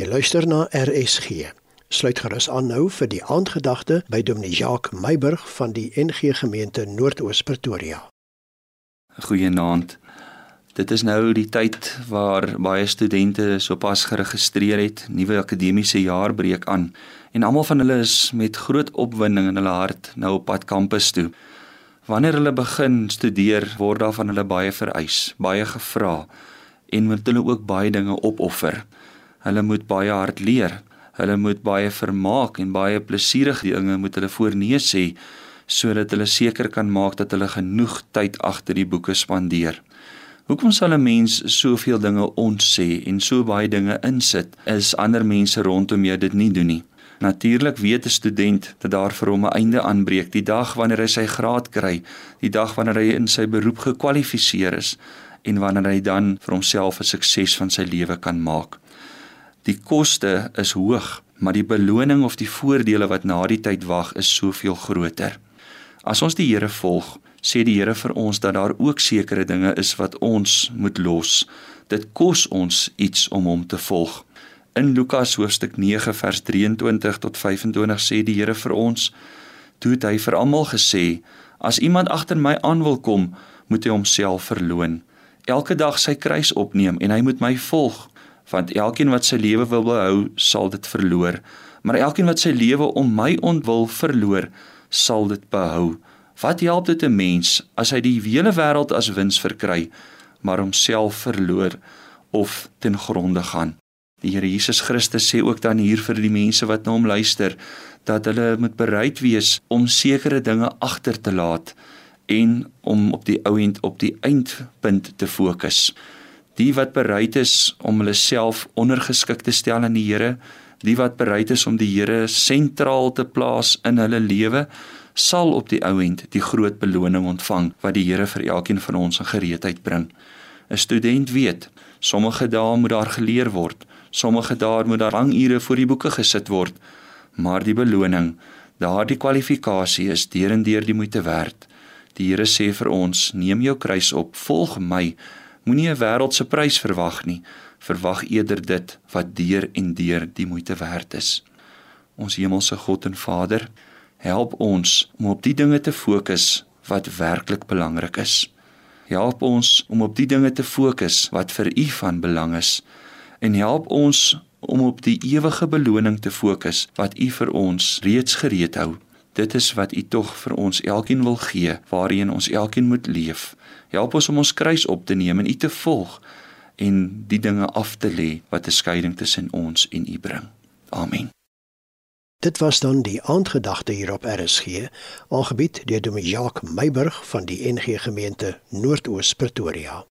Jy luister na RSG. Sluit gerus aan nou vir die aandgedagte by Dominee Jacques Meiburg van die NG Gemeente Noordoos Pretoria. Goeienaand. Dit is nou die tyd waar baie studente sopas geregistreer het, nuwe akademiese jaar breek aan en almal van hulle is met groot opwinding in hulle hart nou op pad kampus toe. Wanneer hulle begin studeer, word daar van hulle baie vereis, baie gevra en moet hulle ook baie dinge opoffer. Hulle moet baie hard leer. Hulle moet baie vermaak en baie plesierige dinge moet hulle voornees hê sodat hulle seker kan maak dat hulle genoeg tyd agter die boeke spandeer. Hoekom sal 'n mens soveel dinge ons sê en so baie dinge insit is ander mense rondom jou dit nie doen nie. Natuurlik weet 'n student dat daar vir hom 'n einde aanbreek die dag wanneer hy sy graad kry, die dag wanneer hy in sy beroep gekwalifiseer is en wanneer hy dan vir homself 'n sukses van sy lewe kan maak. Die koste is hoog, maar die beloning of die voordele wat na die tyd wag is soveel groter. As ons die Here volg, sê die Here vir ons dat daar ook sekere dinge is wat ons moet los. Dit kos ons iets om hom te volg. In Lukas hoofstuk 9 vers 23 tot 25 sê die Here vir ons: "Toe het hy vir almal gesê: As iemand agter my aan wil kom, moet hy homself verloon, elke dag sy kruis opneem en hy moet my volg." Want elkeen wat sy lewe wil behou, sal dit verloor, maar elkeen wat sy lewe om my ontwil verloor, sal dit behou. Wat help dit 'n mens as hy die hele wêreld as wins verkry, maar homself verloor of ten gronde gaan? Die Here Jesus Christus sê ook dan hier vir die mense wat na hom luister, dat hulle moet bereid wees om sekere dinge agter te laat en om op die ou end op die eindpunt te fokus die wat bereid is om hulle self ondergeskik te stel aan die Here, die wat bereid is om die Here sentraal te plaas in hulle lewe, sal op die ou end die groot beloning ontvang wat die Here vir elkeen van ons in gereedheid bring. 'n Student weet, sommige dae moet daar geleer word, sommige dae moet daar lang ure voor die boeke gesit word, maar die beloning, daardie kwalifikasie is deurendeur die moeite werd. Die Here sê vir ons: "Neem jou kruis op, volg my." Moenie 'n wêreldse prys verwag nie. Verwag eerder dit wat deur en deur die moeite werd is. Ons hemelse God en Vader, help ons om op die dinge te fokus wat werklik belangrik is. Help ons om op die dinge te fokus wat vir U van belang is en help ons om op die ewige beloning te fokus wat U vir ons reeds gereed hou. Dit is wat U tog vir ons elkeen wil gee, waarheen ons elkeen moet leef. Help ons om ons kruis op te neem en U te volg en die dinge af te lê wat 'n skeiding tussen ons en U bring. Amen. Dit was dan die aandgedagte hier op RSG, aangebied deur Dominee Jacques Meiburg van die NG Gemeente Noordoos Pretoria.